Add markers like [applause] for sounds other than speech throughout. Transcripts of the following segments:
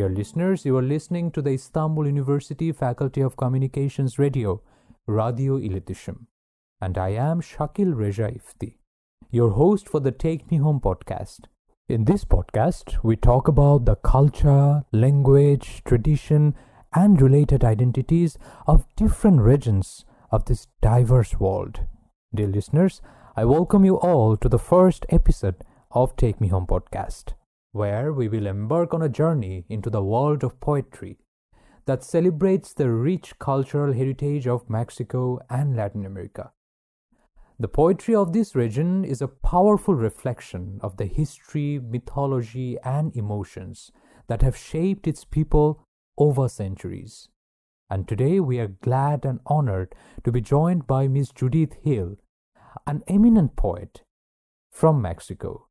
Dear listeners, you are listening to the Istanbul University Faculty of Communications Radio, Radio İletişim. And I am Shakil Reja Efti, your host for the Take Me Home podcast. In this podcast, we talk about the culture, language, tradition, and related identities of different regions of this diverse world. Dear listeners, I welcome you all to the first episode of Take Me Home podcast, where we will embark on a journey into the world of poetry that celebrates the rich cultural heritage of Mexico and Latin America. The poetry of this region is a powerful reflection of the history, mythology, and emotions that have shaped its people over centuries. And today we are glad and honored to be joined by Miss Judyth Hill, an eminent poet from Mexico.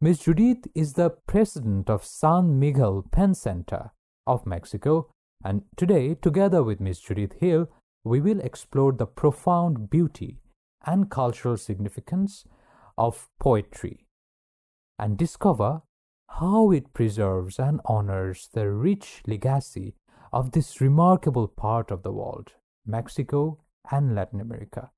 Ms. Judyth is the president of San Miguel Pen Center of Mexico, and today, together with Ms. Judyth Hill, we will explore the profound beauty and cultural significance of poetry and discover how it preserves and honors the rich legacy of this remarkable part of the world, Mexico and Latin America.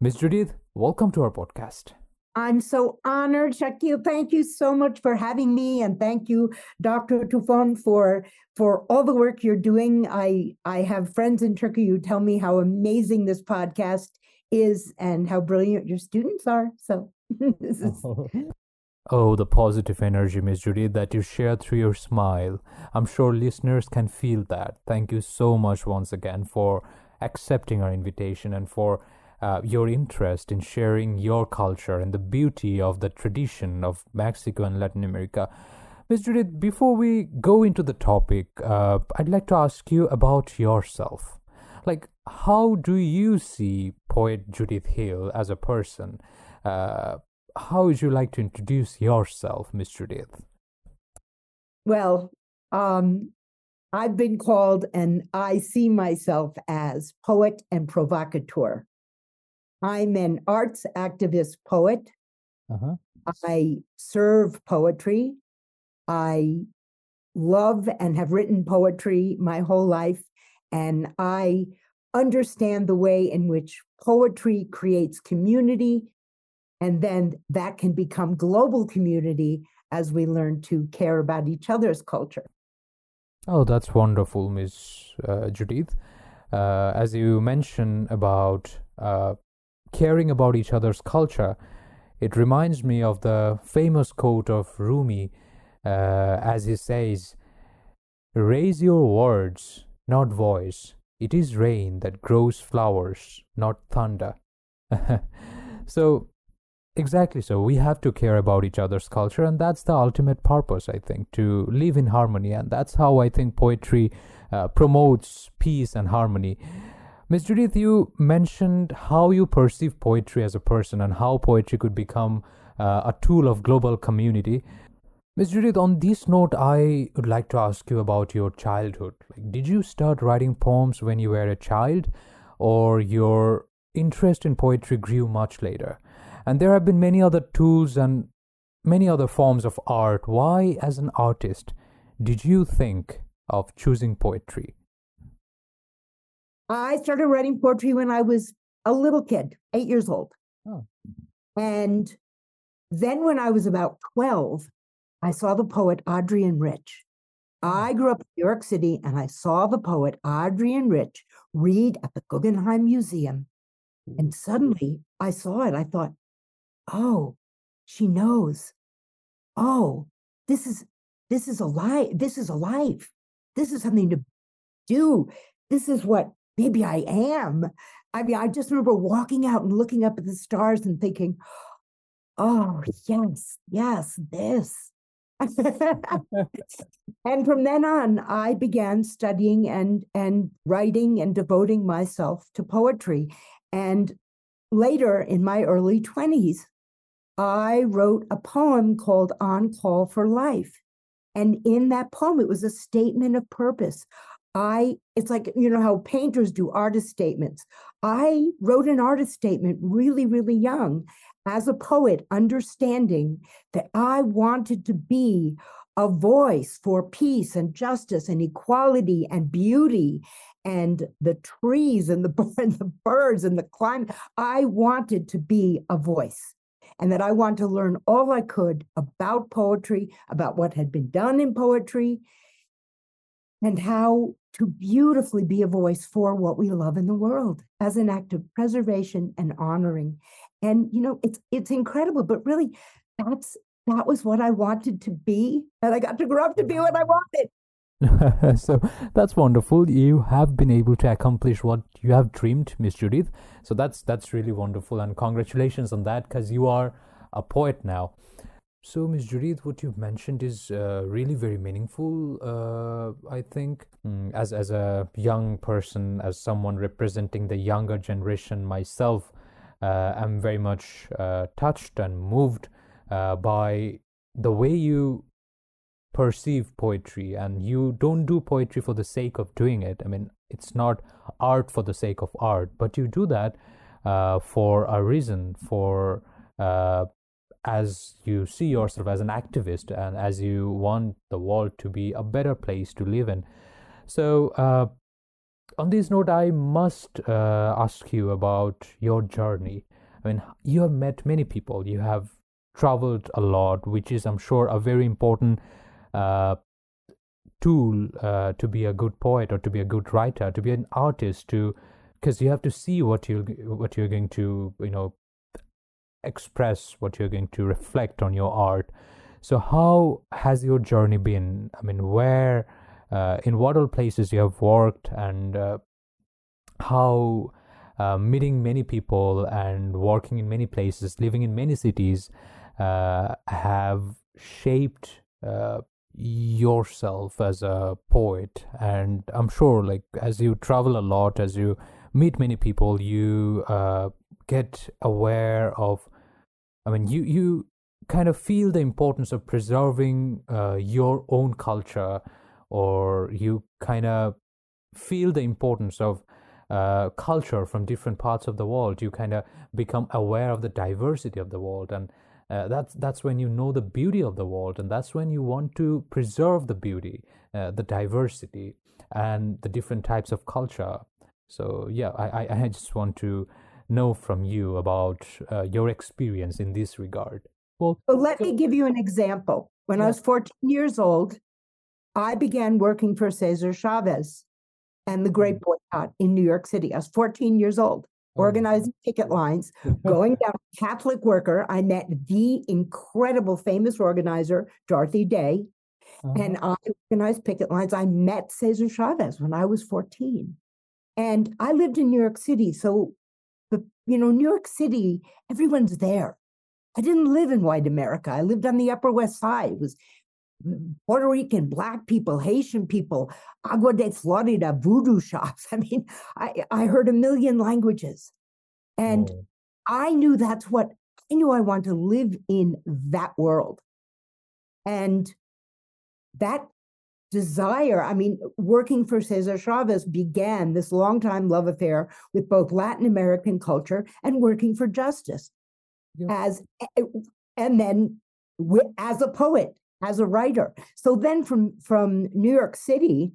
Ms. Judyth, welcome to our podcast. I'm so honored, Shakil. Thank you so much for having me, and thank you, Dr. Tufan, for for all the work you're doing. I I have friends in Turkey who tell me how amazing this podcast is and how brilliant your students are. So [laughs] this is. [laughs] Oh, the positive energy, Miss Judyth, that you share through your smile. I'm sure listeners can feel that. Thank you so much once again for accepting our invitation and for uh, your interest in sharing your culture and the beauty of the tradition of Mexico and Latin America. Ms. Judyth, before we go into the topic, uh, I'd like to ask you about yourself. Like, how do you see poet Judyth Hill as a person? Uh, how would you like to introduce yourself, Miss Judyth? Well, um, I've been called, and I see myself as poet and provocateur. I'm an arts activist poet. Uh-huh. I serve poetry. I love and have written poetry my whole life. And I understand the way in which poetry creates community. And then that can become global community as we learn to care about each other's culture. Oh, that's wonderful, Ms. Uh, Judyth. Uh, as you mentioned about uh, caring about each other's culture, it reminds me of the famous quote of Rumi, uh, as he says, Raise your words, not voice. It is rain that grows flowers, not thunder. [laughs] so, exactly so. We have to care about each other's culture, and that's the ultimate purpose, I think, to live in harmony. And that's how I think poetry uh, promotes peace and harmony. Ms. Judyth, you mentioned how you perceive poetry as a person and how poetry could become uh, a tool of global community. Ms. Judyth, on this note, I would like to ask you about your childhood. Like, did you start writing poems when you were a child, or your interest in poetry grew much later? And there have been many other tools and many other forms of art. Why, as an artist, did you think of choosing poetry? I started writing poetry when I was a little kid, eight years old. Oh. And then when I was about 12, I saw the poet Adrienne Rich. Hmm. I grew up in New York City and I saw the poet Adrienne Rich read at the Guggenheim Museum. And suddenly I saw it. I thought, oh, she knows. Oh, this is this is a life. This is a life. This is something to do. This is what maybe I am. I mean, I just remember walking out and looking up at the stars and thinking, oh, yes, yes, this. [laughs] and from then on, I began studying and, and writing and devoting myself to poetry. And later in my early 20s, I wrote a poem called On Call for Life. And in that poem, it was a statement of purpose. I, it's like, you know, how painters do artist statements. I wrote an artist statement really, really young as a poet, understanding that I wanted to be a voice for peace and justice and equality and beauty and the trees and the, [laughs] and the birds and the climate. I wanted to be a voice and that I wanted to learn all I could about poetry, about what had been done in poetry, and how to beautifully be a voice for what we love in the world as an act of preservation and honoring. And you know, it's it's incredible, but really that's that was what I wanted to be. And I got to grow up to be what I wanted. [laughs] so that's wonderful. You have been able to accomplish what you have dreamed, Miss Judyth. So that's that's really wonderful, and congratulations on that, because you are a poet now. So, Ms. Judyth, what you've mentioned is uh, really very meaningful. Uh, I think, mm, as as a young person, as someone representing the younger generation myself, uh, I'm very much uh, touched and moved uh, by the way you perceive poetry, and you don't do poetry for the sake of doing it. I mean, it's not art for the sake of art, but you do that uh, for a reason, for as you see yourself as an activist and as you want the world to be a better place to live in. So, uh, on this note, I must uh, ask you about your journey. I mean, you have met many people, you have traveled a lot, which is, I'm sure, a very important uh, tool uh, to be a good poet or to be a good writer, to be an artist, to because you have to see what you what you're going to you know express what you're going to reflect on your art. So how has your journey been? I mean where uh, in what all places you have worked and uh, how uh, meeting many people and working in many places living in many cities uh, have shaped uh, yourself as a poet. And i'm sure like as you travel a lot as you meet many people you uh, get aware of i mean you you kind of feel the importance of preserving uh, your own culture or you kind of feel the importance of uh, culture from different parts of the world. You kind of become aware of the diversity of the world and uh, that's that's when you know the beauty of the world and that's when you want to preserve the beauty uh, the diversity and the different types of culture. So yeah i i, I just want to know from you about uh, your experience in this regard. Well, so let me give you an example. When yeah. I was 14 years old, I began working for Cesar Chavez and the Grape mm-hmm. Boycott in New York City. I was 14 years old, oh. organizing picket lines, [laughs] going down Catholic worker. I met the incredible famous organizer, Dorothy Day, uh-huh. and I organized picket lines. I met Cesar Chavez when I was 14. And I lived in New York City. So you know, New York City, everyone's there. I didn't live in white America. I lived on the Upper West Side. It was mm, Puerto Rican, Black people, Haitian people, Agua de Florida, voodoo [laughs] shops. I mean, I, I heard a million languages. And oh. I knew that's what I knew I wanted to live in that world. And that desire. I mean, working for Cesar Chavez began this long time love affair with both Latin American culture and working for justice yeah. as and then as a poet, as a writer. So then from from New York City,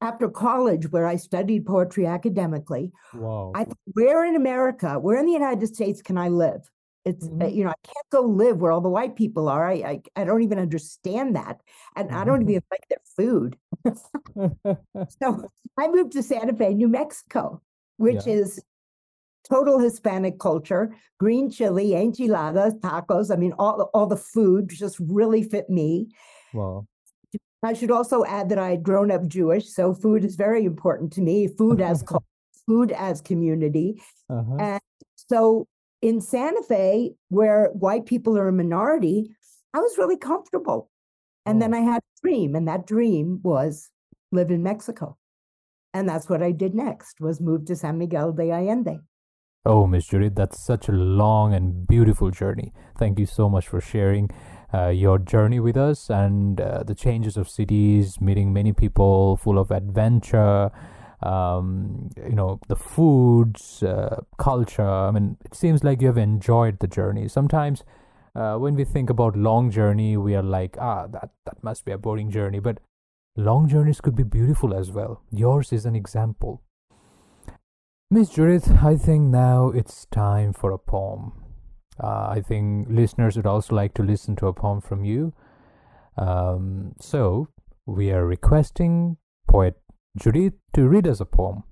after college, where I studied poetry academically, wow. I where in America, where in the United States can I live? It's uh, mm-hmm. you know I can't go live where all the white people are. I I, I don't even understand that, and mm-hmm. I don't even like their food. [laughs] [laughs] so I moved to Santa Fe, New Mexico, which yeah. is total Hispanic culture, green chili, enchiladas, tacos. I mean, all all the food just really fit me. Wow. I should also add that I had grown up Jewish, so food is very important to me. Food as [laughs] food as community, uh-huh. and so in Santa Fe, where white people are a minority, I was really comfortable. And oh. then I had a dream, and that dream was live in Mexico. And that's what I did next was move to San Miguel de Allende. Oh, Miss Judyth, that's such a long and beautiful journey. Thank you so much for sharing uh, your journey with us and uh, the changes of cities, meeting many people full of adventure, um, you know the foods uh, culture i mean it seems like you have enjoyed the journey sometimes uh, when we think about long journey, we are like, ah, that that must be a boring journey. But long journeys could be beautiful as well. Yours is an example. Miss Judyth, I think now it's time for a poem. Uh, I think listeners would also like to listen to a poem from you. Um, so we are requesting poet Judyth to read us a poem.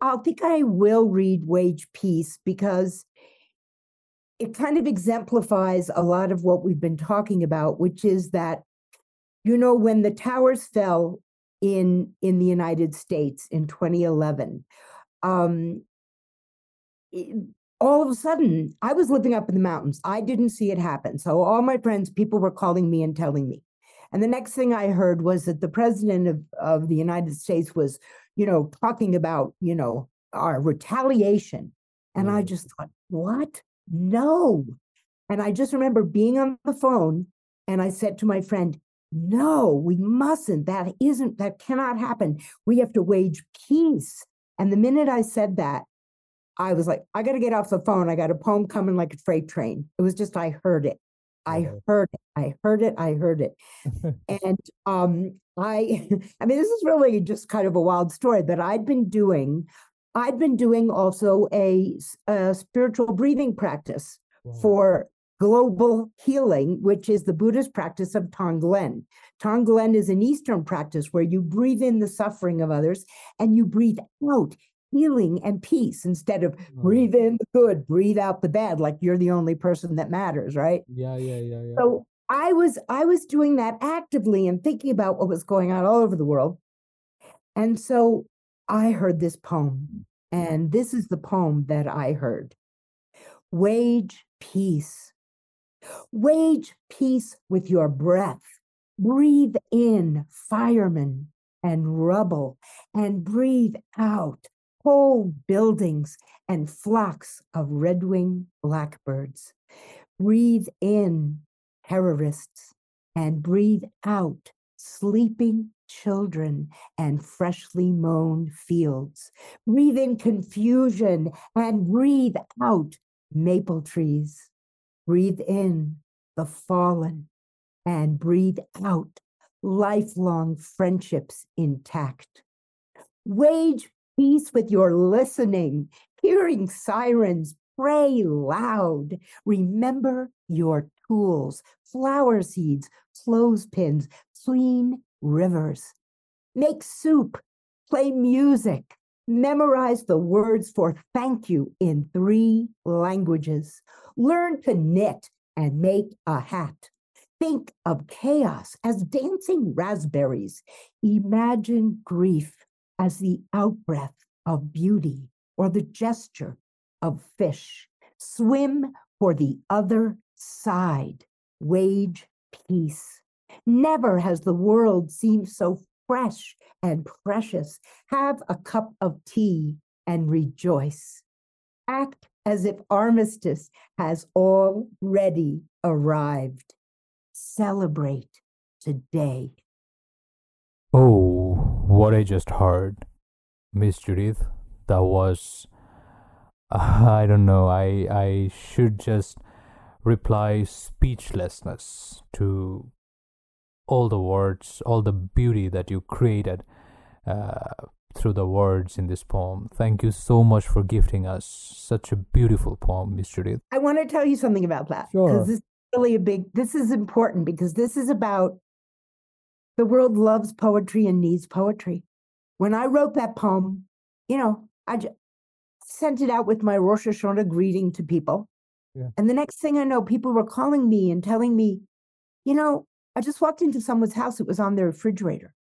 I think I will read Wage Peace because it kind of exemplifies a lot of what we've been talking about, which is that, you know, when the towers fell in in the United States in 2011, um, it, all of a sudden, I was living up in the mountains. I didn't see it happen. So all my friends, people were calling me and telling me. And the next thing I heard was that the president of, of the United States was, you know, talking about, you know, our retaliation. And mm. I just thought, what? No. And I just remember being on the phone and I said to my friend, no, we mustn't. That isn't, that cannot happen. We have to wage peace. And the minute I said that, I was like, I got to get off the phone. I got a poem coming like a freight train. It was just, I heard it. I heard it. I heard it. I heard it. [laughs] and um, I, [laughs] I mean, this is really just kind of a wild story, that I'd been doing, I'd been doing also a, a spiritual breathing practice wow. for global healing, which is the Buddhist practice of Tonglen. Tonglen is an Eastern practice where you breathe in the suffering of others and you breathe out healing and peace instead of breathe in the good, breathe out the bad, like you're the only person that matters, right? Yeah, yeah, yeah, yeah. So I was I was doing that actively and thinking about what was going on all over the world. And so I heard this poem, and this is the poem that I heard. Wage peace. Wage peace with your breath. Breathe in firemen and rubble, and breathe out whole buildings and flocks of red winged blackbirds. Breathe in terrorists and breathe out sleeping children and freshly mown fields. Breathe in confusion and breathe out maple trees. Breathe in the fallen and breathe out lifelong friendships intact. Wage peace with your listening, hearing sirens, pray loud. Remember your tools, flower seeds, clothespins, clean rivers. Make soup, play music, memorize the words for thank you in three languages. Learn to knit and make a hat. Think of chaos as dancing raspberries. Imagine grief as the outbreath of beauty or the gesture of fish. Swim for the other side. Wage peace. Never has the world seemed so fresh and precious. Have a cup of tea and rejoice. Act as if armistice has already arrived. Celebrate today. What I just heard, Miss Judyth, that was uh, [laughs] I don't know. I I should just reply speechlessness to all the words, all the beauty that you created uh, through the words in this poem. Thank you so much for gifting us such a beautiful poem, Miss Judyth. I want to tell you something about that because sure. this is really a big. This is important because this is about the world loves poetry and needs poetry. When I wrote that poem, you know, I just sent it out with my Rosh Hashanah greeting to people. Yeah. And the next thing I know, people were calling me and telling me, you know, I just walked into someone's house, it was on their refrigerator.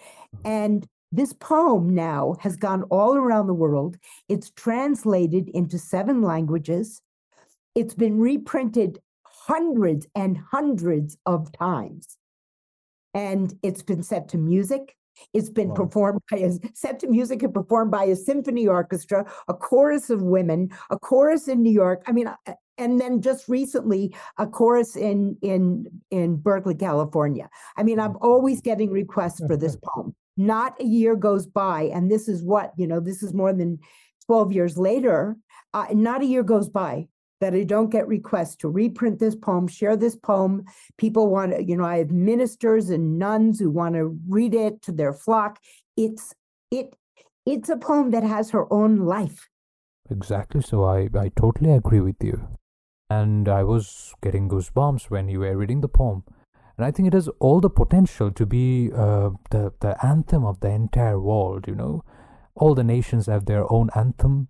Uh-huh. And this poem now has gone all around the world. It's translated into seven languages. It's been reprinted hundreds and hundreds of times and it's been set to music. It's been wow. performed by a set to music and performed by a symphony orchestra, a chorus of women, a chorus in New York. I mean, uh, and then just recently a chorus in in in Berkeley, California. I mean, I'm always getting requests for this [laughs] poem. Not a year goes by, and this is what you know. This is more than twelve years later. Uh, not a year goes by that I don't get requests to reprint this poem, share this poem. People want you know, I have ministers and nuns who want to read it to their flock. It's it it's a poem that has her own life. Exactly. So I, I totally agree with you. And I was getting goosebumps when you were reading the poem. And I think it has all the potential to be uh, the, the anthem of the entire world, you know. All the nations have their own anthem,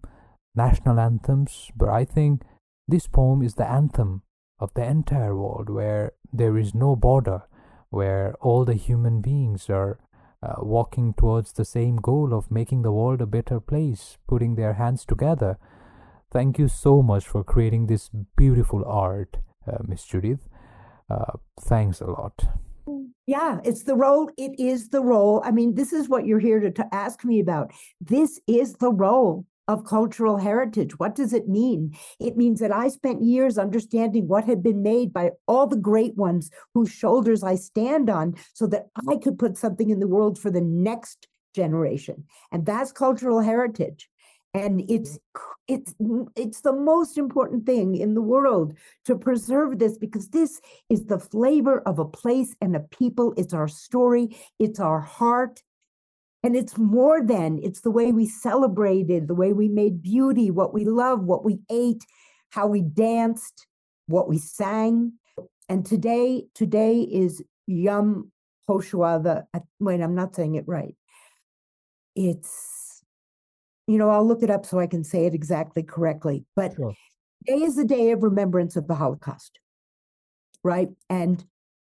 national anthems, but I think this poem is the anthem of the entire world where there is no border, where all the human beings are uh, walking towards the same goal of making the world a better place, putting their hands together. Thank you so much for creating this beautiful art, uh, Miss Judyth. Uh, thanks a lot. Yeah, it's the role. It is the role. I mean, this is what you're here to, to ask me about. This is the role of cultural heritage. What does it mean? It means that I spent years understanding what had been made by all the great ones whose shoulders I stand on so that I could put something in the world for the next generation. And that's cultural heritage. And it's it's mm, it's the most important thing in the world to preserve this because this is the flavor of a place and a people. It's our story, it's our heart, and it's more than, it's the way we celebrated, the way we made beauty, what we love, what we ate, how we danced, what we sang. And today, today is Yom Hoshua, the, wait, I'm not saying it right. It's, you know, I'll look it up so I can say it exactly correctly. But sure. today is the day of remembrance of the Holocaust, right? And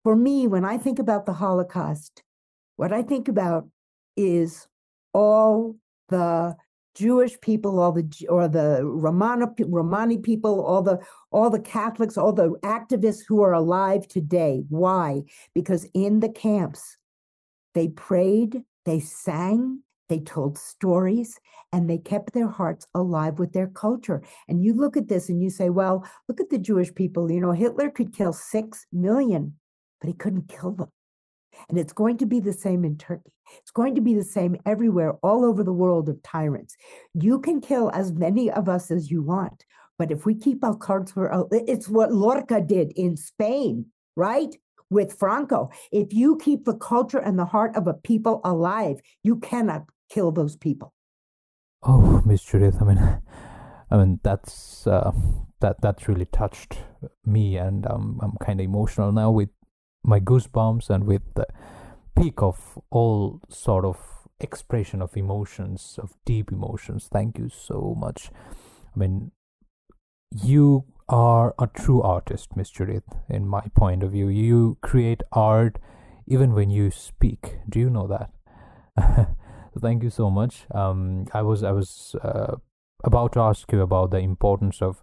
for me, when I think about the Holocaust, what I think about is all the Jewish people, all the or the Romana, Romani people, all the all the Catholics, all the activists who are alive today. Why? Because in the camps, they prayed, they sang, they told stories, and they kept their hearts alive with their culture. And you look at this and you say, well, look at the Jewish people. You know, Hitler could kill six million, but he couldn't kill them. And it's going to be the same in Turkey. It's going to be the same everywhere, all over the world of tyrants. You can kill as many of us as you want, but if we keep our cards for, it's what Lorca did in Spain, right? With Franco. If you keep the culture and the heart of a people alive, you cannot kill those people. Oh, Miss Judyth, I mean, I mean that's uh, that that's really touched me, and um, I'm kind of emotional now with my goosebumps and with the peak of all sort of expression of emotions of deep emotions. Thank you so much. I mean you are a true artist miss judyth in my point of view. You create art even when you speak. Do you know that? [laughs] Thank you so much. Um, i was i was uh, about to ask you about the importance of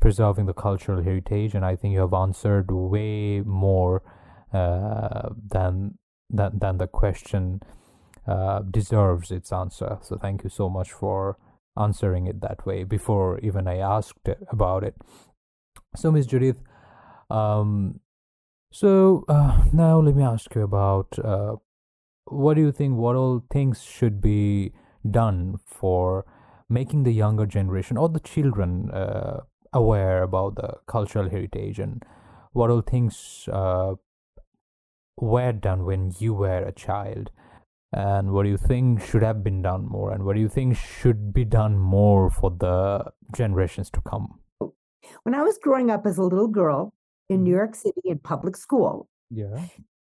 preserving the cultural heritage and i think you have answered way more uh, than than than the question uh, deserves its answer. So thank you so much for answering it that way before even I asked about it. So Miss Judyth, um, so uh, now let me ask you about uh, what do you think? What all things should be done for making the younger generation or the children uh, aware about the cultural heritage and what all things uh, were done when you were a child and what do you think should have been done more and what do you think should be done more for the generations to come? When i was growing up as a little girl in new mm-hmm. york city in public school yeah.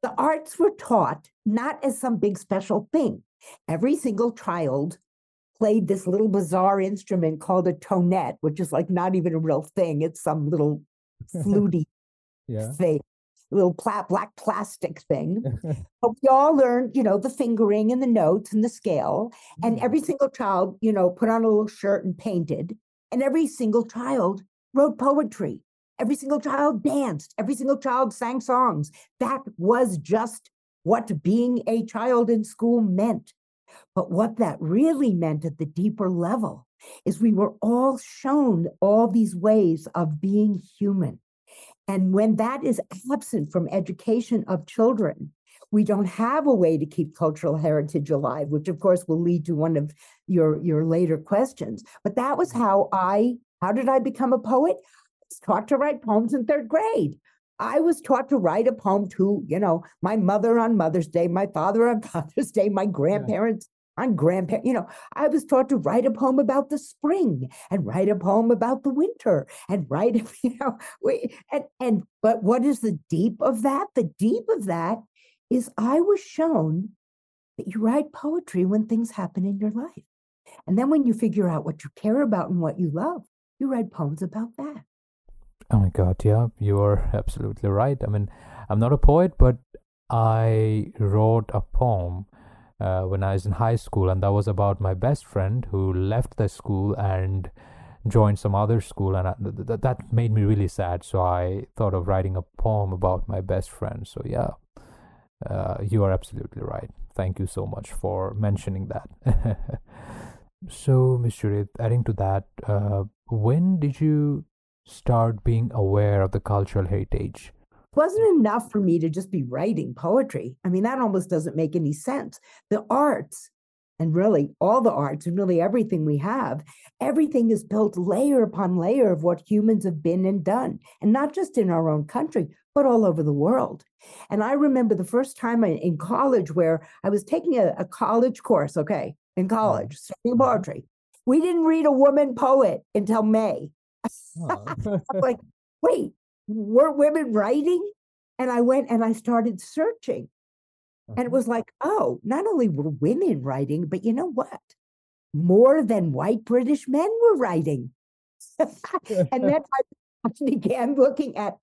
the arts were taught not as some big special thing. Every single child played this little bizarre instrument called a tonette which is like not even a real thing. It's some little [laughs] fluty yeah. thing little pla- black plastic thing. [laughs] but we all learned, you know, the fingering and the notes and the scale. And mm-hmm. every single child, you know, put on a little shirt and painted. And every single child wrote poetry. Every single child danced. Every single child sang songs. That was just what being a child in school meant. But what that really meant at the deeper level is we were all shown all these ways of being human. And when that is absent from education of children, we don't have a way to keep cultural heritage alive, which of course will lead to one of your, your later questions. But that was how I, how did I become a poet? was taught to write poems in third grade. I was taught to write a poem to, you know, my mother on Mother's Day, my father on [laughs] Father's Day, my grandparents. On grandparents. You know, I was taught to write a poem about the spring and write a poem about the winter and write, [laughs] you know, we, and and but what is the deep of that? The deep of that is I was shown that you write poetry when things happen in your life. And then when you figure out what you care about and what you love, you write poems about that. Oh my God, yeah, you are [laughs] absolutely right. I mean, I'm not a poet, but I wrote a poem uh, when I was in high school, and that was about my best friend who left the school and joined some other school, and I, th- th- that made me really sad. So I thought of writing a poem about my best friend. So yeah, uh, you are absolutely right. Thank you so much for mentioning that. [laughs] so. Judyth, adding to that, uh, when did you start being aware of the cultural heritage? It wasn't enough for me to just be writing poetry. I mean, that almost doesn't make any sense. The arts, and really all the arts and really everything we have, everything is built layer upon layer of what humans have been and done, and not just in our own country, but all over the world. And I remember the first time in college where I was taking a, a college course, okay, in college, studying mm-hmm. poetry. We didn't read a woman poet until May. [laughs] Like, wait, were women writing? And I went and I started searching. And it uh-huh. was like, oh, not only were women writing, but you know what? More than white British men were writing. [laughs] and [laughs] then I began looking at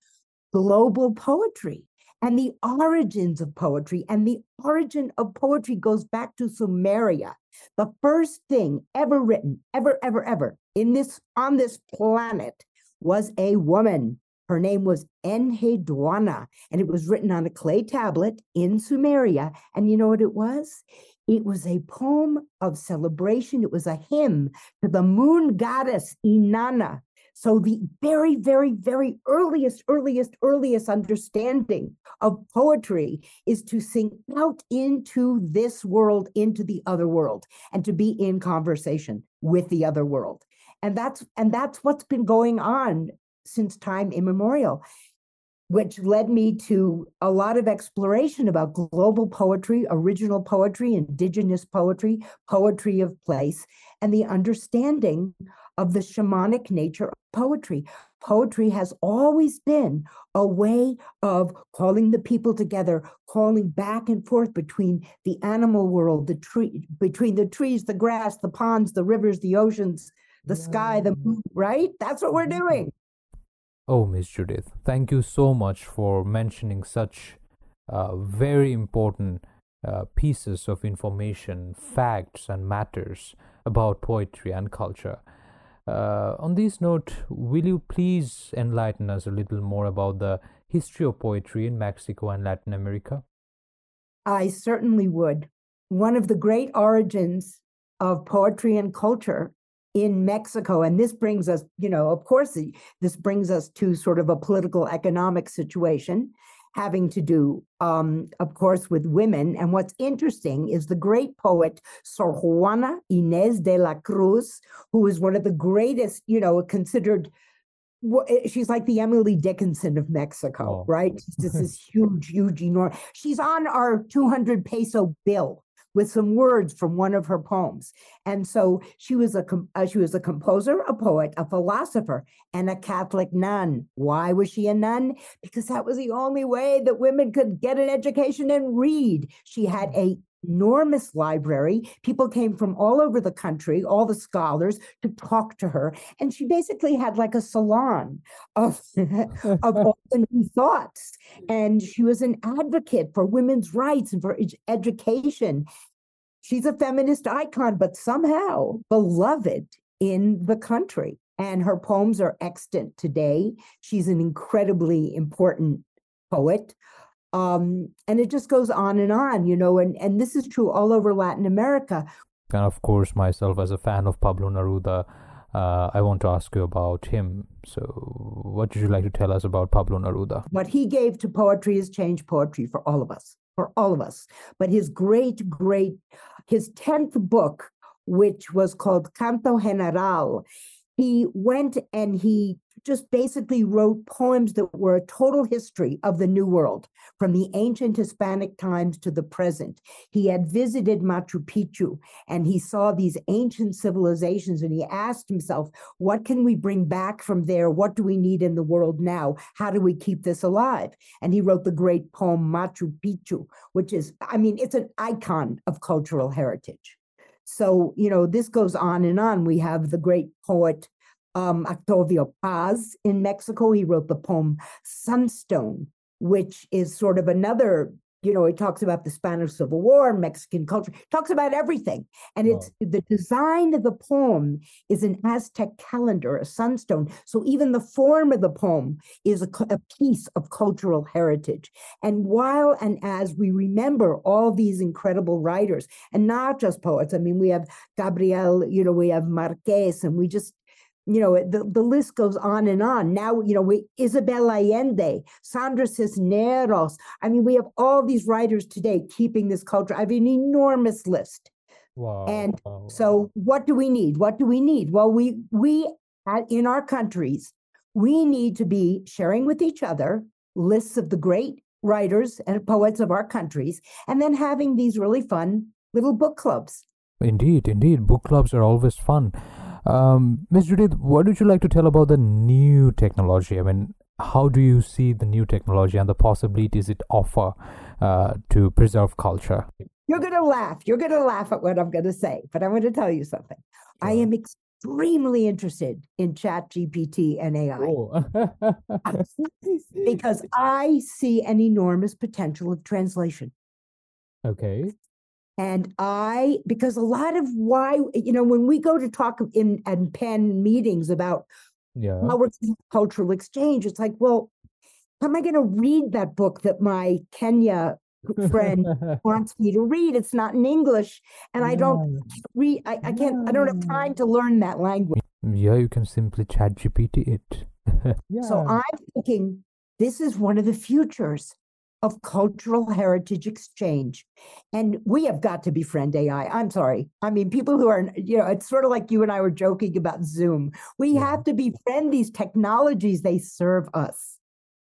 global poetry and the origins of poetry. And the origin of poetry goes back to Sumeria. The first thing ever written, ever, ever, ever in this on this planet was a woman. Her name was Enheduanna, and it was written on a clay tablet in Sumeria. And you know what it was? It was a poem of celebration. It was a hymn to the moon goddess Inanna, so the very, very, very earliest, earliest, earliest understanding of poetry is to sing out into this world, into the other world, and to be in conversation with the other world. And that's and that's what's been going on since time immemorial which led me to a lot of exploration about global poetry, original poetry, indigenous poetry, poetry of place, and the understanding of the shamanic nature of poetry. Poetry has always been a way of calling the people together, calling back and forth between the animal world, the tree, between the trees, the grass, the ponds, the rivers, the oceans, the yeah. sky, the moon, right? That's what we're doing. Oh, Miss Judyth, thank you so much for mentioning such uh, very important uh, pieces of information, facts, and matters about poetry and culture. Uh, on this note, will you please enlighten us a little more about the history of poetry in Mexico and Latin America? I certainly would. One of the great origins of poetry and culture in Mexico, and this brings us, you know, of course, this brings us to sort of a political economic situation having to do, um, of course, with women. And what's interesting is the great poet Sor Juana Inez de la Cruz, who is one of the greatest, you know, considered. Eh, she's like the Emily Dickinson of Mexico, oh. right? This is [laughs] huge, huge, enormous. She's on our 200 peso bill with some words from one of her poems. And so she was a uh, she was a composer, a poet, a philosopher, and a Catholic nun. Why was she a nun? Because that was the only way that women could get an education and read. She had a enormous library. People came from all over the country, all the scholars, to talk to her. And she basically had like a salon of, [laughs] of all the new thoughts. And she was an advocate for women's rights and for education. She's a feminist icon, but somehow beloved in the country. And her poems are extant today. She's an incredibly important poet um, and it just goes on and on you know and and this is true all over latin america and of course myself as a fan of pablo neruda uh, I want to ask you about him. So, what would you like to tell us about Pablo Neruda? What he gave to poetry has changed poetry for all of us, for all of us. But his great, great, his 10th book, which was called Canto General, he went and he just basically wrote poems that were a total history of the New World, from the ancient Hispanic times to the present. He had visited Machu Picchu and he saw these ancient civilizations and he asked himself, what can we bring back from there? What do we need in the world now? How do we keep this alive? And he wrote the great poem Machu Picchu, which is, I mean, it's an icon of cultural heritage. So, you know, this goes on and on. We have the great poet um, Octavio Paz in Mexico. He wrote the poem Sunstone, which is sort of another you know, he talks about the Spanish Civil War, Mexican culture, talks about everything. And it's the design of the poem is an Aztec calendar, a sunstone. So even the form of the poem is a, a piece of cultural heritage. And while and as we remember all these incredible writers, and not just poets, I mean, we have Gabriel, you know, we have Marquez, and we just you know the, the list goes on and on. Now you know we isabel allende sandra cisneros. I mean we have all these writers today keeping this culture. I have an enormous list. Wow, and so what do we need? What do we need? Well we we in our countries we need to be sharing with each other lists of the great writers and poets of our countries and then having these really fun little book clubs. Indeed indeed. Book clubs are always fun um, Ms. Judyth, what would you like to tell about the new technology? I mean, how do you see the new technology and the possibilities it offer uh, to preserve culture? You're going to laugh. You're going to laugh at what I'm going to say, but I'm going to tell you something. Yeah. I am extremely interested in Chat GPT and AI oh. [laughs] because I see an enormous potential of translation. Okay. And I, because a lot of why, you know, when we go to talk in and pen meetings about yeah. how we're cultural exchange, it's like, well, how am I going to read that book that my Kenya [laughs] friend wants me to read? It's not in English, and I don't read. I, I can't. I don't have time to learn that language. Yeah, you can simply chat GPT it. [laughs] yeah. So I'm thinking this is one of the futures of cultural heritage exchange. And we have got to befriend AI. I'm sorry. I mean, people who are, you know, it's sort of like you and I were joking about Zoom. We yeah. have to befriend these technologies, they serve us.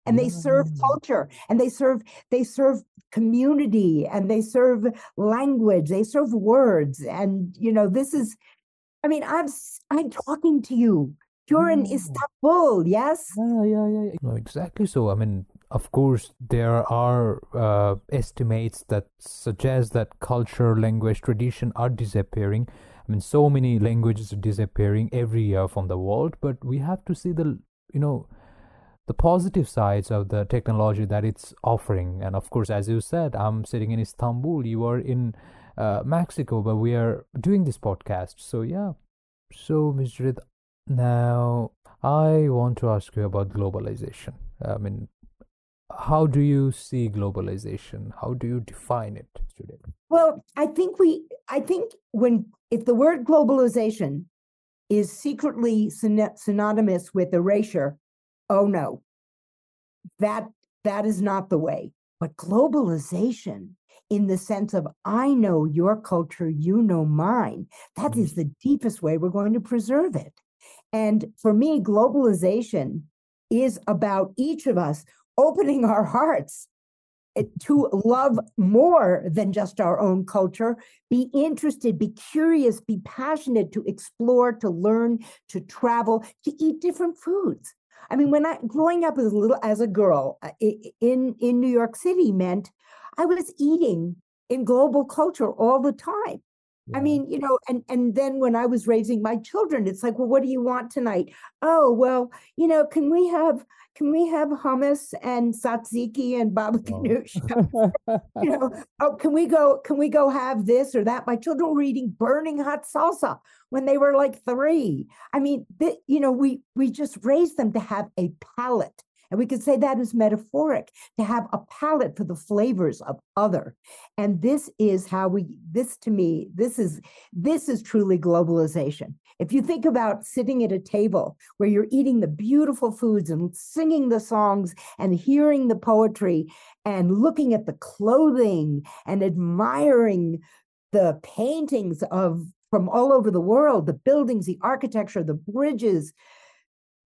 And they serve mm. culture and they serve they serve community and they serve language, they serve words. And you know, this is I mean, I'm I'm talking to you. You're in mm. Istanbul, yes? Yeah, yeah, yeah. No, exactly so. I mean, of course, there are uh, estimates that suggest that culture, language, tradition are disappearing. I mean, so many languages are disappearing every year from the world, but we have to see the, you know, the positive sides of the technology that it's offering. And of course, as you said, I'm sitting in Istanbul, you are in uh, Mexico, but we are doing this podcast. So, yeah. So, Ms. now I want to ask you about globalization. I mean, how do you see globalization? How do you define it today well i think we i think when if the word globalization is secretly syn- synonymous with erasure oh no. That that is not the way. But globalization in the sense of i know your culture you know mine that mm-hmm. is the deepest way we're going to preserve it. And for me globalization is about each of us opening our hearts eh, to love more than just our own culture, be interested, be curious, be passionate to explore, to learn, to travel, to eat different foods. I mean, when I growing up as a little as a girl uh, in in New York City meant I was eating in global culture all the time. Yeah. I mean, you know, and and then when I was raising my children, it's like, well, what do you want tonight? Oh, well, you know, can we have can we have hummus and tzatziki and baba ganoush? Oh. you know, oh, can we go? Can we go have this or that? My children were eating burning hot salsa when they were like three. I mean, th- you know, we we just raised them to have a palate and we could say that is metaphoric to have a palate for the flavors of other. And this is how we, this to me, this is, this is truly globalization. If you think about sitting at a table where you're eating the beautiful foods and singing the songs and hearing the poetry and looking at the clothing and admiring the paintings of from all over the world, the buildings, the architecture, the bridges,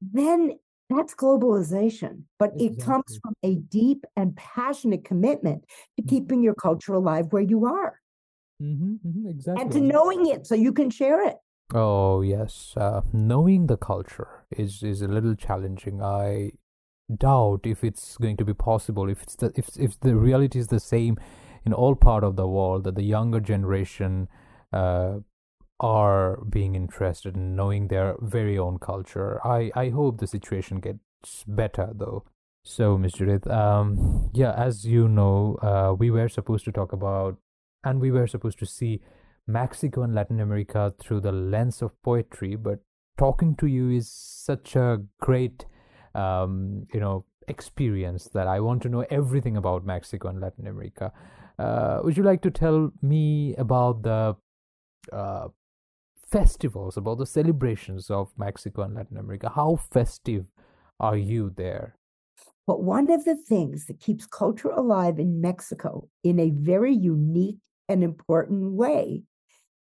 then That's globalization, but exactly. it comes from a deep and passionate commitment to mm-hmm. keeping your culture alive where you are. Mm-hmm, mm-hmm, exactly. And to knowing it so you can share it. Oh yes, uh, knowing the culture is is a little challenging. I doubt if it's going to be possible. If it's the if if the reality is the same in all part of the world, that the younger generation uh, are being interested in knowing their very own culture. I I hope the situation gets better though. So, Ms. Judyth, um, yeah, as you know, uh, we were supposed to talk about, and we were supposed to see Mexico and Latin America through the lens of poetry, but talking to you is such a great, um, you know, experience that I want to know everything about Mexico and Latin America. Uh, would you like to tell me about the uh, festivals, about the celebrations of Mexico and Latin America? How festive are you there? But one of the things that keeps culture alive in Mexico in a very unique and important way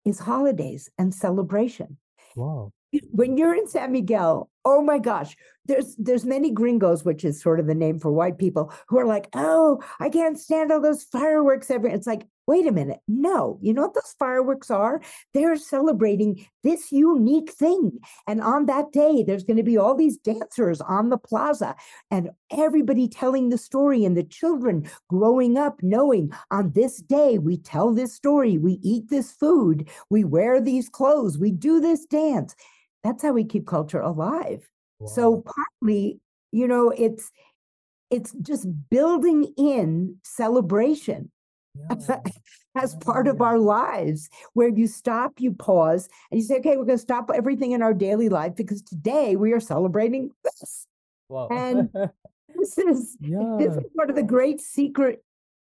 is holidays and celebration. Wow. When you're in San Miguel, oh my gosh, there's there's many gringos, which is sort of the name for white people, who are like, oh, I can't stand all those fireworks every. It's like, wait a minute, no, you know what those fireworks are? They're celebrating this unique thing, and on that day, there's going to be all these dancers on the plaza, and everybody telling the story, and the children growing up knowing on this day we tell this story, we eat this food, we wear these clothes, we do this dance. That's how we keep culture alive. Wow. So partly, you know, it's it's just building in celebration. [laughs] as part of our lives. Where you stop you pause and you say okay we're going to stop everything in our daily life because today we are celebrating this. Wow. and [laughs] this is yeah. this is part of the great secret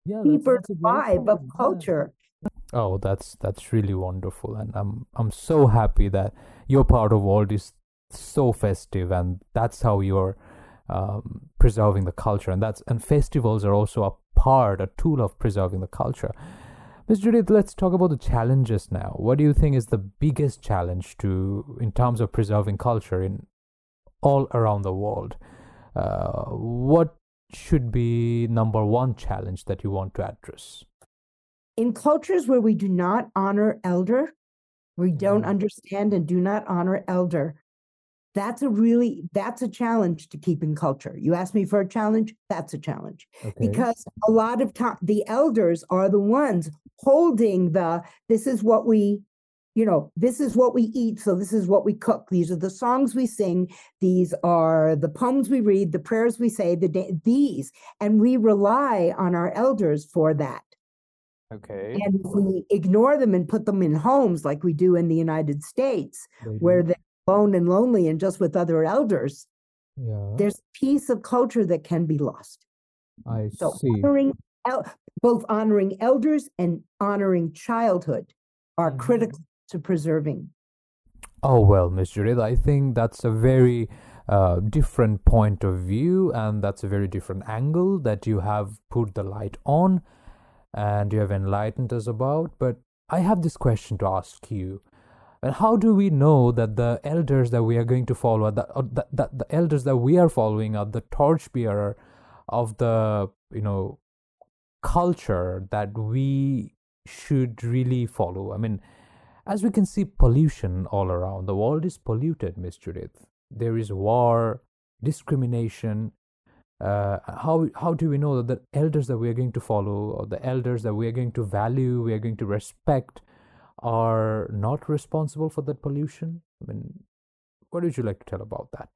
yeah, deeper vibe of culture. Oh that's that's really wonderful and i'm i'm so happy that your part of world is so festive and that's how you're um, preserving the culture and that's and festivals are also a part a tool of preserving the culture. Ms judyth let's talk about the challenges now. What do you think is the biggest challenge to in terms of preserving culture in all around the world? Uh, what should be number one challenge that you want to address? In cultures where we do not honor elder we don't mm-hmm. understand and do not honor elder that's a really that's a challenge to keeping culture. You ask me for a challenge that's a challenge. Okay. because a lot of time the elders are the ones holding the this is what we you know this is what we eat so this is what we cook. These are the songs we sing. These are the poems we read the prayers we say the day, these. And we rely on our elders for that. Okay. And if we ignore them and put them in homes like we do in the united states where they alone and lonely and just with other elders, yeah. there's a piece of culture that can be lost. I so see. Honoring, both honoring elders and honoring childhood are mm-hmm. critical to preserving. Oh, well, Ms. Judyth, I think that's a very uh, different point of view and that's a very different angle that you have put the light on and you have enlightened us about. But I have this question to ask you. And how do we know that the elders that we are going to follow, that, that, that the elders that we are following are the torchbearer of the, you know, culture that we should really follow? I mean, as we can see, pollution all around. The world is polluted, Miss Judyth. There is war, discrimination. Uh, how how do we know that the elders that we are going to follow, or the elders that we are going to value, we are going to respect, are not responsible for that pollution? I mean, what would you like to tell about that?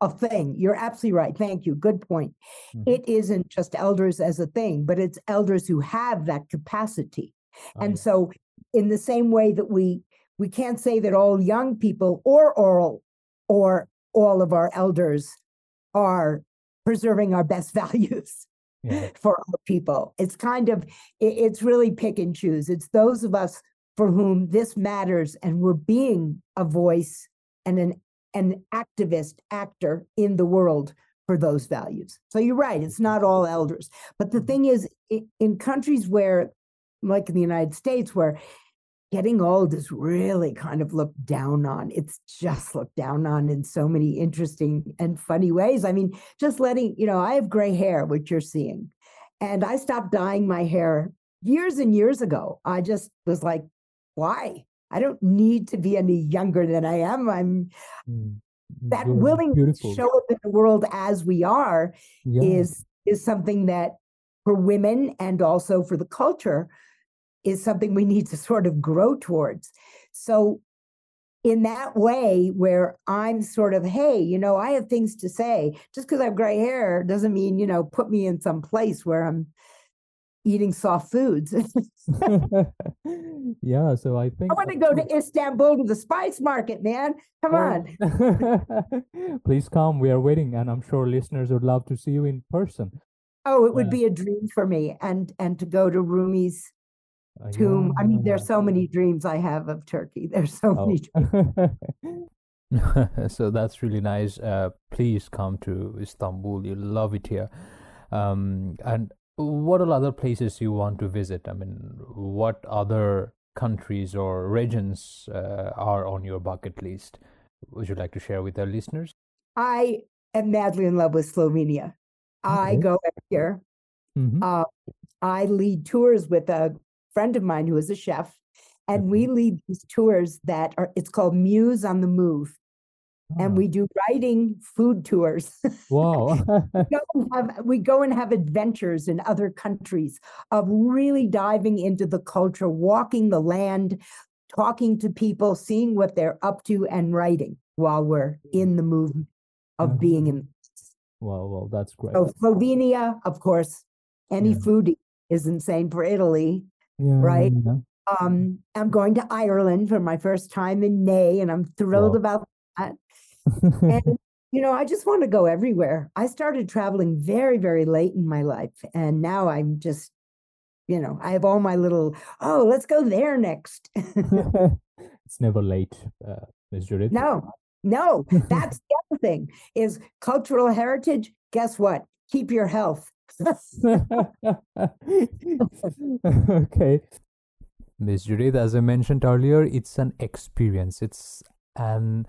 A thing. You're absolutely right. Thank you. Good point. Mm-hmm. It isn't just elders as a thing, but it's elders who have that capacity. Oh, and so, in the same way that we we can't say that all young people or oral or all of our elders are preserving our best [laughs] values yeah. for our people. It's kind of it's really pick and choose. It's those of us for whom this matters and we're being a voice and an an activist actor in the world for those values. So you're right, it's not all elders. But the mm-hmm. thing is in countries where like in the United States where getting old is really kind of looked down on. It's just looked down on in so many interesting and funny ways. I mean, just letting, you know, I have gray hair, which you're seeing. And I stopped dyeing my hair years and years ago. I just was like, why? I don't need to be any younger than I am. I'm mm, that willing beautiful. to show up in the world as we are yeah. is is something that for women and also for the culture is something we need to sort of grow towards. So in that way where I'm sort of, hey, you know, I have things to say. Just because I have gray hair doesn't mean, you know, put me in some place where I'm eating soft foods. [laughs] [laughs] yeah, so I think I want to go to Istanbul to the spice market, man. Come on. [laughs] Please come. We are waiting, and I'm sure listeners would love to see you in person. Oh, it would be a dream for me, and and to go to Rumi's uh, tomb. Yeah. I mean, there's so many dreams I have of Turkey. There's so oh. many. so that's really nice. Uh, please come to Istanbul. You'll love it here. Um, and what are other places you want to visit? I mean, what other countries or regions uh, are on your bucket list? Would you like to share with our listeners? I am madly in love with Slovenia. I go every year. Mm-hmm. Uh, I lead tours with a friend of mine who is a chef, and okay. we lead these tours that are. It's called Muse on the Move, and we do writing food tours. Wow. [laughs] we, [laughs] go have, we go and have adventures in other countries of really diving into the culture, walking the land, talking to people, seeing what they're up to, and writing while we're in the movement of uh-huh. being in. Well, well, that's great. So Slovenia, of course, any yeah. foodie is insane for Italy, yeah, right? Yeah. Um, I'm going to Ireland for my first time in May, and I'm thrilled about that and [laughs] you know, I just want to go everywhere. I started traveling very, very late in my life, and now I'm just, you know, I have all my little. Oh, let's go there next. [laughs] [laughs] it's never late, uh, Ms. Judyth. No, no, that's the other thing is cultural heritage. Guess what? Keep your health. okay. Ms. Judyth, as I mentioned earlier, it's an experience. It's an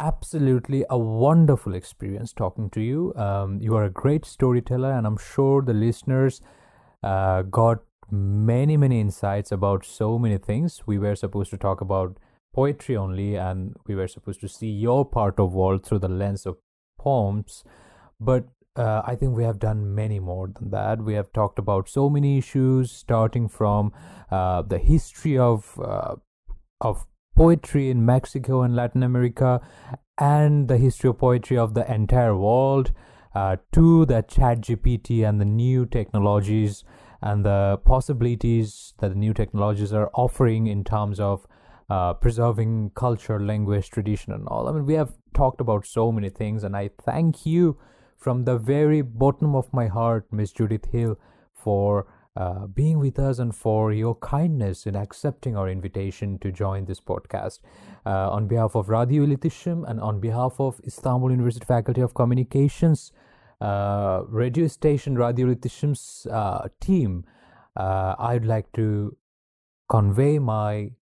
absolutely a wonderful experience talking to you. Um, you are a great storyteller, and I'm sure the listeners uh, got many, many insights about so many things. We were supposed to talk about poetry only, and we were supposed to see your part of world through the lens of poems, but uh, I think we have done many more than that. We have talked about so many issues, starting from uh, the history of uh, of poetry in Mexico and Latin America and the history of poetry of the entire world uh, to the chat GPT and the new technologies and the possibilities that the new technologies are offering in terms of uh, preserving culture, language, tradition, and all. I mean, we have talked about so many things, and I thank you from the very bottom of my heart, Miss Judyth Hill, for uh, being with us and for your kindness in accepting our invitation to join this podcast. Uh, on behalf of Radio Iletişim and on behalf of Istanbul University Faculty of Communications, uh, radio station Radio Iletişim's uh, team, uh, I'd like to convey my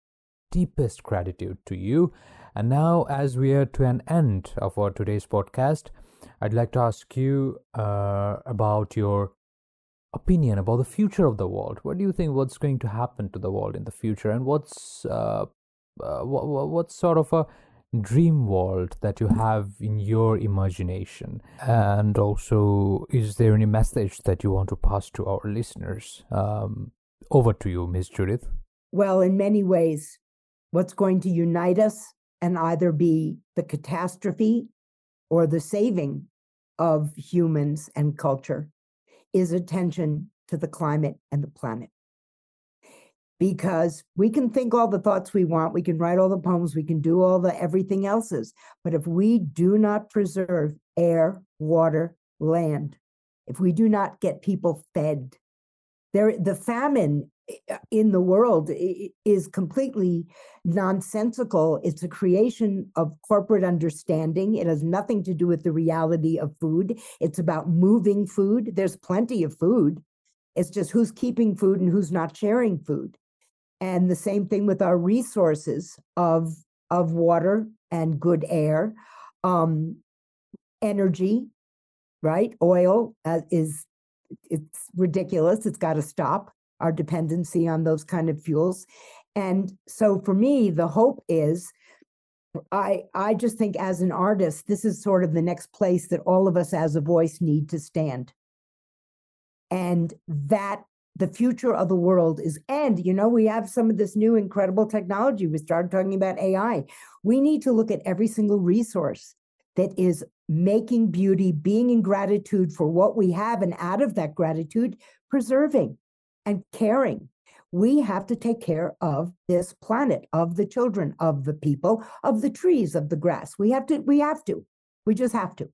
deepest gratitude to you. And now, as we are to an end of our today's podcast, I'd like to ask you about your opinion about the future of the world. What do you think? What's going to happen to the world in the future, and what's uh, uh, what, what sort of a dream world that you have in your imagination? And also, is there any message that you want to pass to our listeners? Um, over to you, Ms. Judyth. Well, in many ways, what's going to unite us and either be the catastrophe or the saving of humans and culture is attention to the climate and the planet. Because we can think all the thoughts we want, we can write all the poems, we can do all the everything else's. But if we do not preserve air, water, land, if we do not get people fed, there the famine in the world is completely nonsensical. It's a creation of corporate understanding. It has nothing to do with the reality of food. It's about moving food. There's plenty of food. It's just who's keeping food and who's not sharing food. And the same thing with our resources of, of water and good air, um, energy, right? Oil uh, is it's ridiculous. It's got to stop our dependency on those kind of fuels. And so for me, the hope is I I just think as an artist, this is sort of the next place that all of us as a voice need to stand. And that the future of the world is and you know we have some of this new incredible technology we started talking about ai we need to look at every single resource that is making beauty being in gratitude for what we have and out of that gratitude preserving and caring. We have to take care of this planet of the children of the people of the trees of the grass. We have to we have to. We just have to.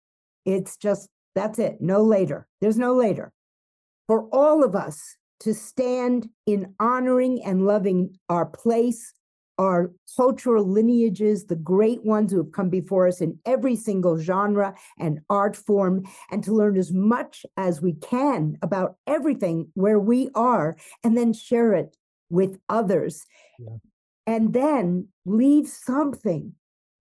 It's just that's it. No later. There's no later. For all of us to stand in honoring and loving our place, our cultural lineages, the great ones who have come before us in every single genre and art form, and to learn as much as we can about everything where we are, and then share it with others. Yeah. And then leave something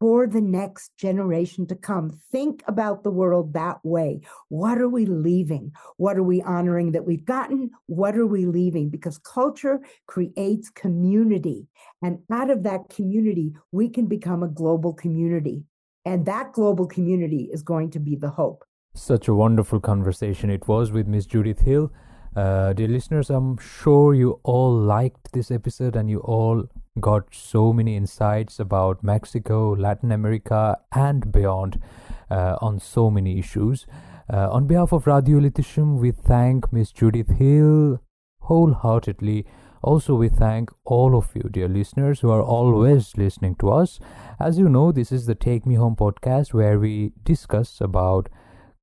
for the next generation to come. Think about the world that way. What are we leaving? What are we honoring that we've gotten? What are we leaving? Because culture creates community. And out of that community, we can become a global community. And that global community is going to be the hope. Such a wonderful conversation it was with Miss Judyth Hill. Uh, dear listeners, I'm sure you all liked this episode and you all got so many insights about Mexico, Latin America, and beyond uh, on so many issues. Uh, on behalf of Radio Iletişim, we thank Miss Judyth Hill wholeheartedly. Also, we thank all of you, dear listeners, who are always listening to us. As you know, this is the Take Me Home podcast where we discuss about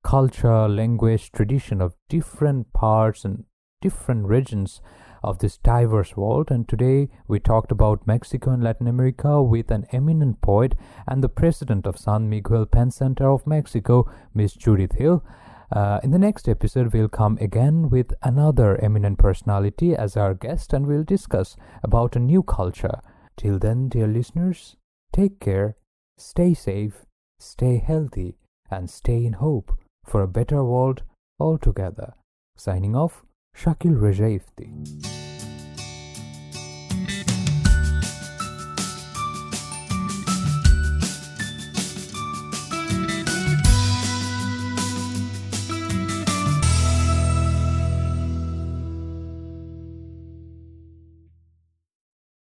culture, language, tradition of different parts and different regions of this diverse world. And today we talked about Mexico and Latin America with an eminent poet and the president of San Miguel Pen Center of Mexico, Miss Judyth Hill. Uh, in the next episode, we'll come again with another eminent personality as our guest and we'll discuss about a new culture. Till then, dear listeners, take care, stay safe, stay healthy, and stay in hope for a better world altogether. Signing off, Shakil Reja Efti.